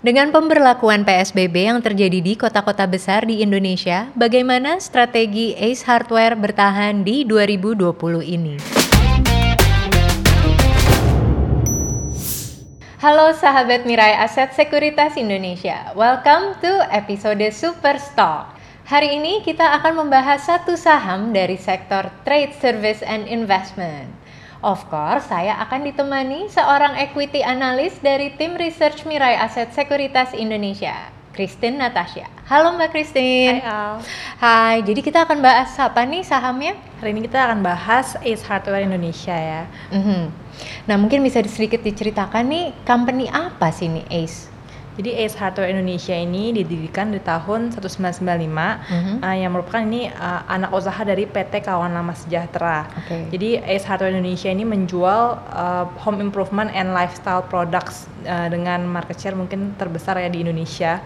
Dengan pemberlakuan PSBB yang terjadi di kota-kota besar di Indonesia, bagaimana strategi Ace Hardware bertahan di 2020 ini? Halo sahabat Mirai Aset Sekuritas Indonesia, welcome to episode Super Stock. Hari ini kita akan membahas satu saham dari sektor trade service and investment. Of course, saya akan ditemani seorang equity analis dari tim research Mirai Aset Sekuritas Indonesia, Christine Natasha. Halo Mbak Christine. Hai Al. Hai, jadi kita akan bahas apa nih sahamnya? Hari ini kita akan bahas Ace Hardware Indonesia ya. Mhm. Nah, mungkin bisa sedikit diceritakan nih, company apa sih nih Ace? Jadi Ace Hardware Indonesia ini didirikan di tahun 1995 Mhm. uh, yang merupakan ini uh, anak usaha dari PT Kawan Lama Sejahtera. Oke. Jadi Ace Hardware Indonesia ini menjual uh, home improvement and lifestyle products uh, dengan market share mungkin terbesar ya di Indonesia.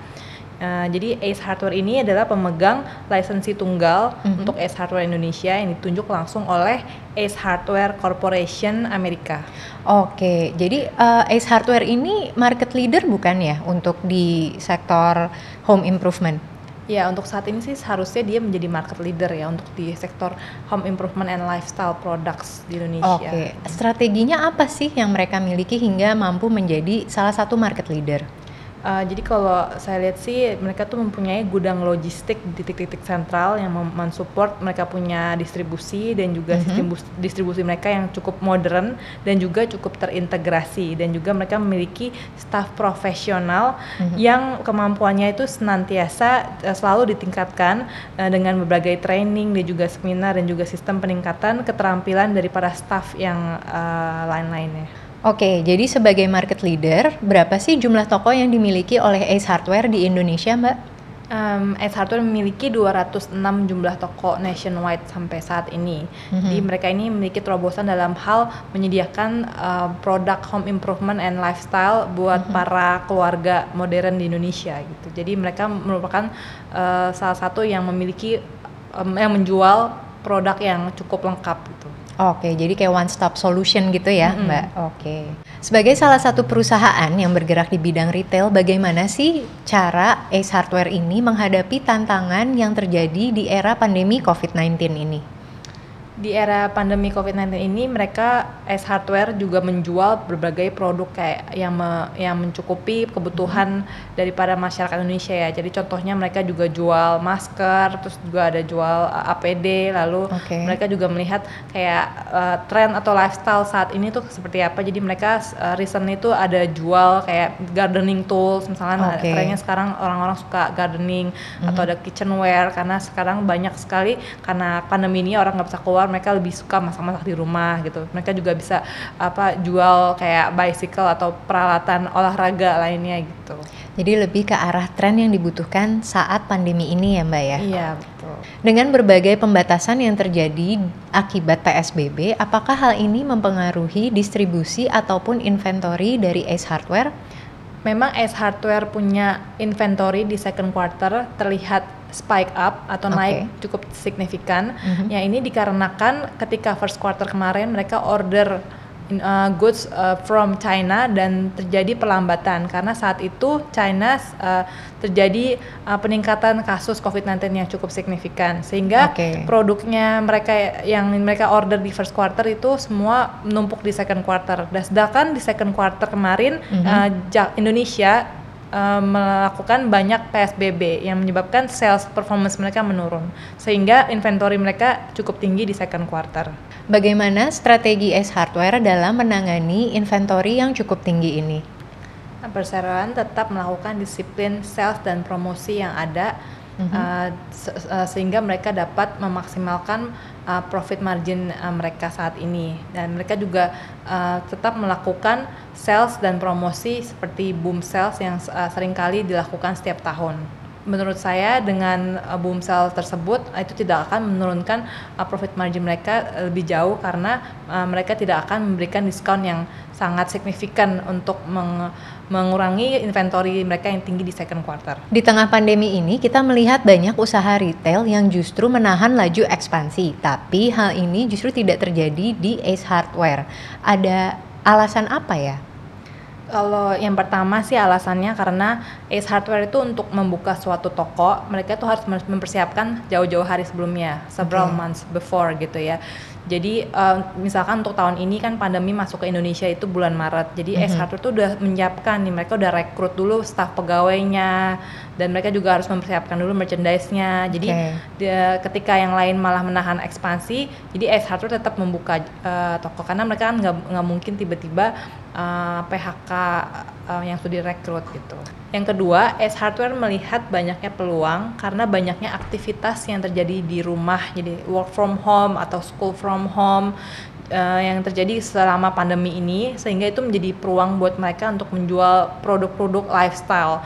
Uh, jadi Ace Hardware ini adalah pemegang lisensi tunggal Mhm. untuk Ace Hardware Indonesia yang ditunjuk langsung oleh Ace Hardware Corporation Amerika. Oke, jadi eh, Ace Hardware ini market leader bukan ya untuk di sektor home improvement? Ya, untuk saat ini sih seharusnya dia menjadi market leader ya untuk di sektor home improvement and lifestyle products di Indonesia. Oke, strateginya apa sih yang mereka miliki hingga mampu menjadi salah satu market leader? Uh, jadi kalau saya lihat sih mereka tuh mempunyai gudang logistik di titik-titik sentral yang mensupport mereka punya distribusi dan juga Mhm. sistem bus- distribusi mereka yang cukup modern dan juga cukup terintegrasi dan juga mereka memiliki staff profesional Mhm. yang kemampuannya itu senantiasa uh, selalu ditingkatkan uh, dengan berbagai training dan juga seminar dan juga sistem peningkatan keterampilan dari para staff yang uh, lain-lainnya. Oke, jadi sebagai market leader, berapa sih jumlah toko yang dimiliki oleh Ace Hardware di Indonesia, Mbak? Um, Ace Hardware memiliki 206 jumlah toko nationwide sampai saat ini. Mhm. Jadi mereka ini memiliki terobosan dalam hal menyediakan uh, produk home improvement and lifestyle buat Mhm. para keluarga modern di Indonesia gitu. Jadi mereka merupakan uh, salah satu yang memiliki um, yang menjual produk yang cukup lengkap gitu. Oke, jadi kayak one stop solution gitu ya, Mm-mm. Mbak. Oke. Sebagai salah satu perusahaan yang bergerak di bidang retail, bagaimana sih cara Ace Hardware ini menghadapi tantangan yang terjadi di era pandemi COVID-19 ini? Di era pandemi COVID-19 ini mereka Ace Hardware juga menjual berbagai produk kayak yang me- yang mencukupi kebutuhan daripada masyarakat Indonesia ya. Jadi contohnya mereka juga jual masker, terus juga ada jual uh, APD, lalu Oke. mereka juga melihat kayak uh, tren atau lifestyle saat ini tuh seperti apa. Jadi mereka uh, recent itu ada jual kayak gardening tools, misalnya Oke. trennya sekarang orang-orang suka gardening atau ada kitchenware karena sekarang banyak sekali karena pandemi ini orang nggak bisa keluar mereka lebih suka masak-masak di rumah gitu mereka juga bisa apa jual kayak bicycle atau peralatan olahraga lainnya gitu Jadi lebih ke arah tren yang dibutuhkan saat pandemi ini ya, Mbak ya. iya betul Dengan berbagai pembatasan yang terjadi akibat PSBB, apakah hal ini mempengaruhi distribusi ataupun inventory dari Ace Hardware? Memang Ace Hardware punya inventory di second quarter terlihat spike up atau Oke. naik cukup signifikan. Mhm. Ya ini dikarenakan ketika first quarter kemarin mereka order uh, goods uh, from China dan terjadi pelambatan karena saat itu China uh, terjadi uh, peningkatan kasus COVID-19 yang cukup signifikan sehingga Oke. produknya mereka yang mereka order di first quarter itu semua menumpuk di second quarter. Dan sedangkan di second quarter kemarin Mhm. uh, Ja- Indonesia uh, melakukan banyak PSBB yang menyebabkan sales performance mereka menurun sehingga inventory mereka cukup tinggi di second quarter. Bagaimana strategi Ace Hardware dalam menangani inventory yang cukup tinggi ini? Perseroan tetap melakukan disiplin sales dan promosi yang ada Uh, se- uh, sehingga mereka dapat memaksimalkan uh, profit margin uh, mereka saat ini dan mereka juga uh, tetap melakukan sales dan promosi seperti boom sales yang uh, sering kali dilakukan setiap tahun. Menurut saya dengan uh, boom sales tersebut uh, itu tidak akan menurunkan uh, profit margin mereka lebih jauh karena uh, mereka tidak akan memberikan diskon yang sangat signifikan untuk meng- mengurangi inventory mereka yang tinggi di second quarter. Di tengah pandemi ini, kita melihat banyak usaha retail yang justru menahan laju ekspansi, tapi hal ini justru tidak terjadi di Ace Hardware. Ada alasan apa ya? Kalau yang pertama sih alasannya karena Ace Hardware itu untuk membuka suatu toko, mereka tuh harus mempersiapkan jauh-jauh hari sebelumnya, several Oke. months before gitu ya. Jadi eh, misalkan untuk tahun ini kan pandemi masuk ke Indonesia itu bulan Maret. Jadi Ace Mhm. Hardware tuh udah menyiapkan nih, mereka udah rekrut dulu staf pegawainya dan mereka juga harus mempersiapkan dulu merchandise-nya. Jadi Oke. dia- ketika yang lain malah menahan ekspansi, jadi Ace Hardware tetap membuka eh, toko karena mereka kan nggak mungkin tiba-tiba eh, PHK eh, yang sudah direkrut gitu. Yang kedua, Ace Hardware melihat banyaknya peluang karena banyaknya aktivitas yang terjadi di rumah, jadi work from home atau school from home eh, yang terjadi selama pandemi ini, sehingga itu menjadi peluang buat mereka untuk menjual produk-produk lifestyle.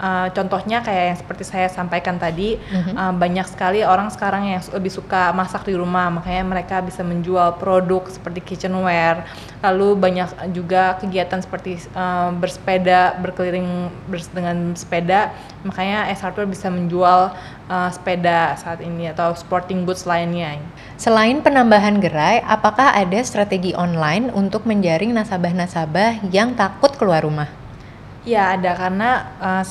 Uh, contohnya kayak yang seperti saya sampaikan tadi, Mhm. uh, banyak sekali orang sekarang yang lebih suka masak di rumah, makanya mereka bisa menjual produk seperti kitchenware. Lalu banyak juga kegiatan seperti uh, bersepeda, berkeliling bers- dengan sepeda, makanya S Hardware bisa menjual uh, sepeda saat ini atau sporting goods lainnya. Selain penambahan gerai, apakah ada strategi online untuk menjaring nasabah-nasabah yang takut keluar rumah? Ya ada karena uh,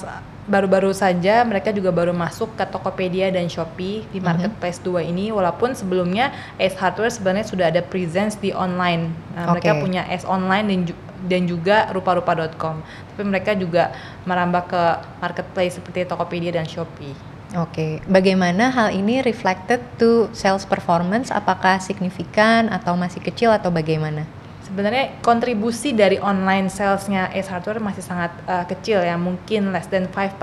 baru-baru saja mereka juga baru masuk ke Tokopedia dan Shopee di Mhm. marketplace dua ini walaupun sebelumnya Ace Hardware sebenarnya sudah ada presence di online. Nah, Mereka Oke. punya Ace Online dan ju- dan juga rupa-rupa.com. Tapi mereka juga merambah ke marketplace seperti Tokopedia dan Shopee. Oke, bagaimana hal ini reflected to sales performance? Apakah signifikan atau masih kecil atau bagaimana? Sebenarnya kontribusi dari online salesnya Ace Hardware masih sangat uh, kecil ya, mungkin less than 5%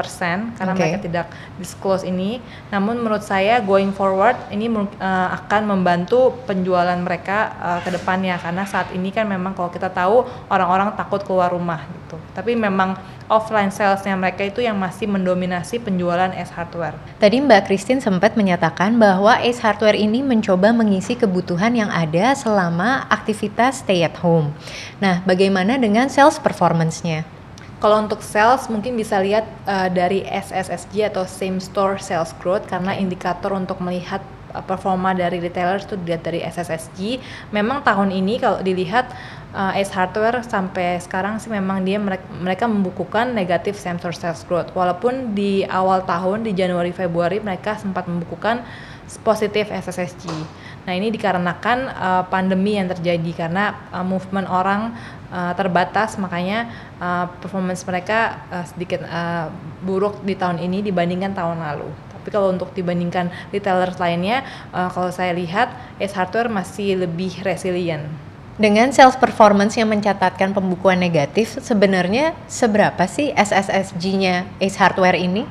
karena Oke. mereka tidak disclose ini. Namun menurut saya going forward ini uh, akan membantu penjualan mereka uh, ke depannya karena saat ini kan memang kalau kita tahu orang-orang takut keluar rumah gitu. Tapi memang offline salesnya mereka itu yang masih mendominasi penjualan Ace Hardware. Tadi Mbak Christine sempat menyatakan bahwa Ace Hardware ini mencoba mengisi kebutuhan yang ada selama aktivitas stay at home. Nah, bagaimana dengan sales performance-nya? Kalau untuk sales mungkin bisa lihat uh, dari SSSG atau same store sales growth karena indikator untuk melihat uh, performa dari retailers itu dilihat dari SSSG. Memang tahun ini kalau dilihat uh, Ace Hardware sampai sekarang sih memang dia mereka, mereka membukukan negatif same store sales growth. Walaupun di awal tahun di Januari Februari mereka sempat membukukan positif SSSG. Nah ini dikarenakan uh, pandemi yang terjadi karena uh, movement orang uh, terbatas makanya uh, performance mereka uh, sedikit uh, buruk di tahun ini dibandingkan tahun lalu. Tapi kalau untuk dibandingkan retailers lainnya, uh, kalau saya lihat Ace Hardware masih lebih resilient. Dengan sales performance yang mencatatkan pembukuan negatif, sebenarnya seberapa sih SSSG-nya Ace Hardware ini?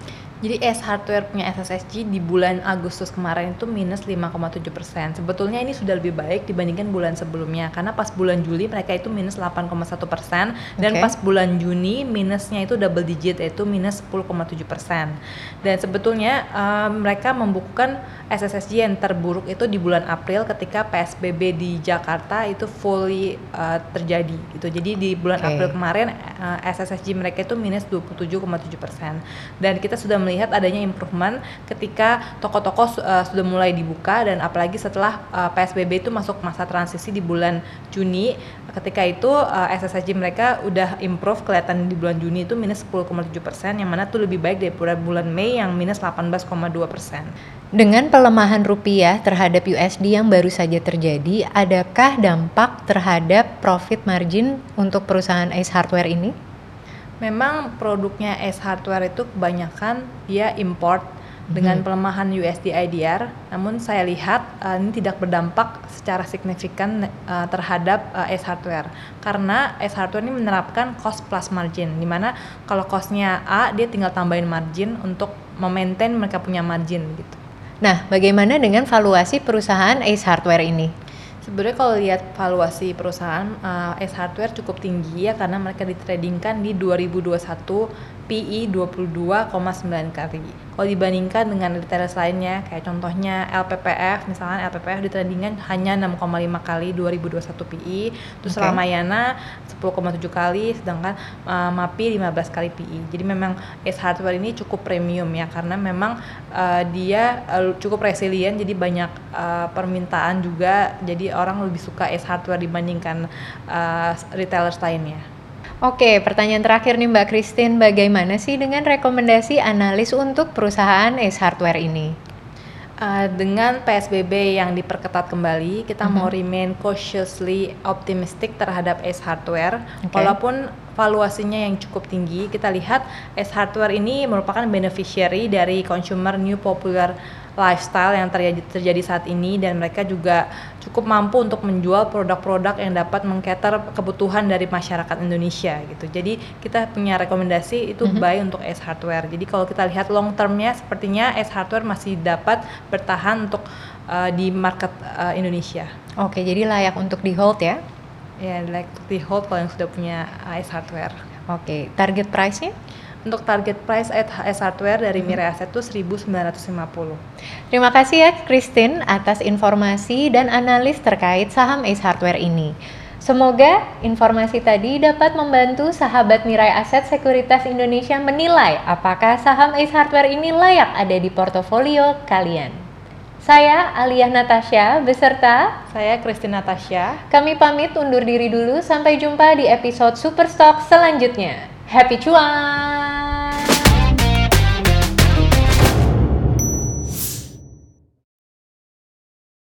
Jadi S Hardware punya SSSG di bulan Agustus kemarin itu minus 5,7 persen. Sebetulnya ini sudah lebih baik dibandingkan bulan sebelumnya karena pas bulan Juli mereka itu minus 8,1 persen dan Oke. pas bulan Juni minusnya itu double digit yaitu minus 10,7 persen. Dan sebetulnya eh, mereka membukukan SSSG yang terburuk itu di bulan April ketika PSBB di Jakarta itu fully eh, terjadi gitu. Jadi di bulan Oke. April kemarin eh, SSSG mereka itu minus 27,7 persen dan kita sudah melihat adanya improvement ketika toko-toko eh, sudah mulai dibuka dan apalagi setelah eh, PSBB itu masuk masa transisi di bulan Juni ketika itu eh, SSSG mereka udah improve kelihatan di bulan Juni itu minus 10,7 persen yang mana tuh lebih baik daripada bulan Mei yang minus 18,2 persen. Dengan pelemahan rupiah terhadap USD yang baru saja terjadi, adakah dampak terhadap profit margin untuk perusahaan Ace Hardware ini? Memang produknya S Hardware itu kebanyakan dia import dengan Mhm. pelemahan USD IDR. Namun saya lihat eh, ini tidak berdampak secara signifikan eh, terhadap eh, S Hardware karena S Hardware ini menerapkan cost plus margin di mana kalau costnya A dia tinggal tambahin margin untuk memaintain mereka punya margin gitu. Nah, bagaimana dengan valuasi perusahaan Ace Hardware ini? Sebenarnya kalau lihat valuasi perusahaan uh, S Hardware cukup tinggi ya karena mereka ditradingkan di 2021 PE 22,9 kali. Kalau dibandingkan dengan retailers lainnya kayak contohnya LPPF misalnya LPPF ditradingkan hanya 6,5 kali 2021 PE, terus Oke. Ramayana 10,7 kali sedangkan uh, MAPI 15 kali PE. Jadi memang S Hardware ini cukup premium ya karena memang uh, dia uh, cukup resilient jadi banyak uh, permintaan juga jadi orang lebih suka S Hardware dibandingkan uh, retailers lainnya. Oke, pertanyaan terakhir nih Mbak Christine, bagaimana sih dengan rekomendasi analis untuk perusahaan Ace Hardware ini? Uh, dengan PSBB yang diperketat kembali, kita Mhm. mau remain cautiously optimistic terhadap Ace Hardware. Oke. Walaupun valuasinya yang cukup tinggi, kita lihat Ace Hardware ini merupakan beneficiary dari consumer new popular lifestyle yang terjadi, terjadi saat ini dan mereka juga cukup mampu untuk menjual produk-produk yang dapat mengcater kebutuhan dari masyarakat Indonesia gitu. Jadi kita punya rekomendasi itu Mhm. buy untuk Ace Hardware. Jadi kalau kita lihat long termnya sepertinya Ace Hardware masih dapat bertahan untuk uh, di market uh, Indonesia. Oke, jadi layak untuk di hold ya? Ya, like di hold kalau yang sudah punya Ace Hardware. Oke, target price-nya? Untuk target price at Ace Hardware dari Mirai Asset itu 1950. Terima kasih ya Christine atas informasi dan analis terkait saham Ace Hardware ini. Semoga informasi tadi dapat membantu sahabat Mirai Aset Sekuritas Indonesia menilai apakah saham Ace Hardware ini layak ada di portofolio kalian. Saya Aliyah Natasha beserta Saya Christine Natasha. kami pamit undur diri dulu sampai jumpa di episode Superstock selanjutnya. Happy cuan!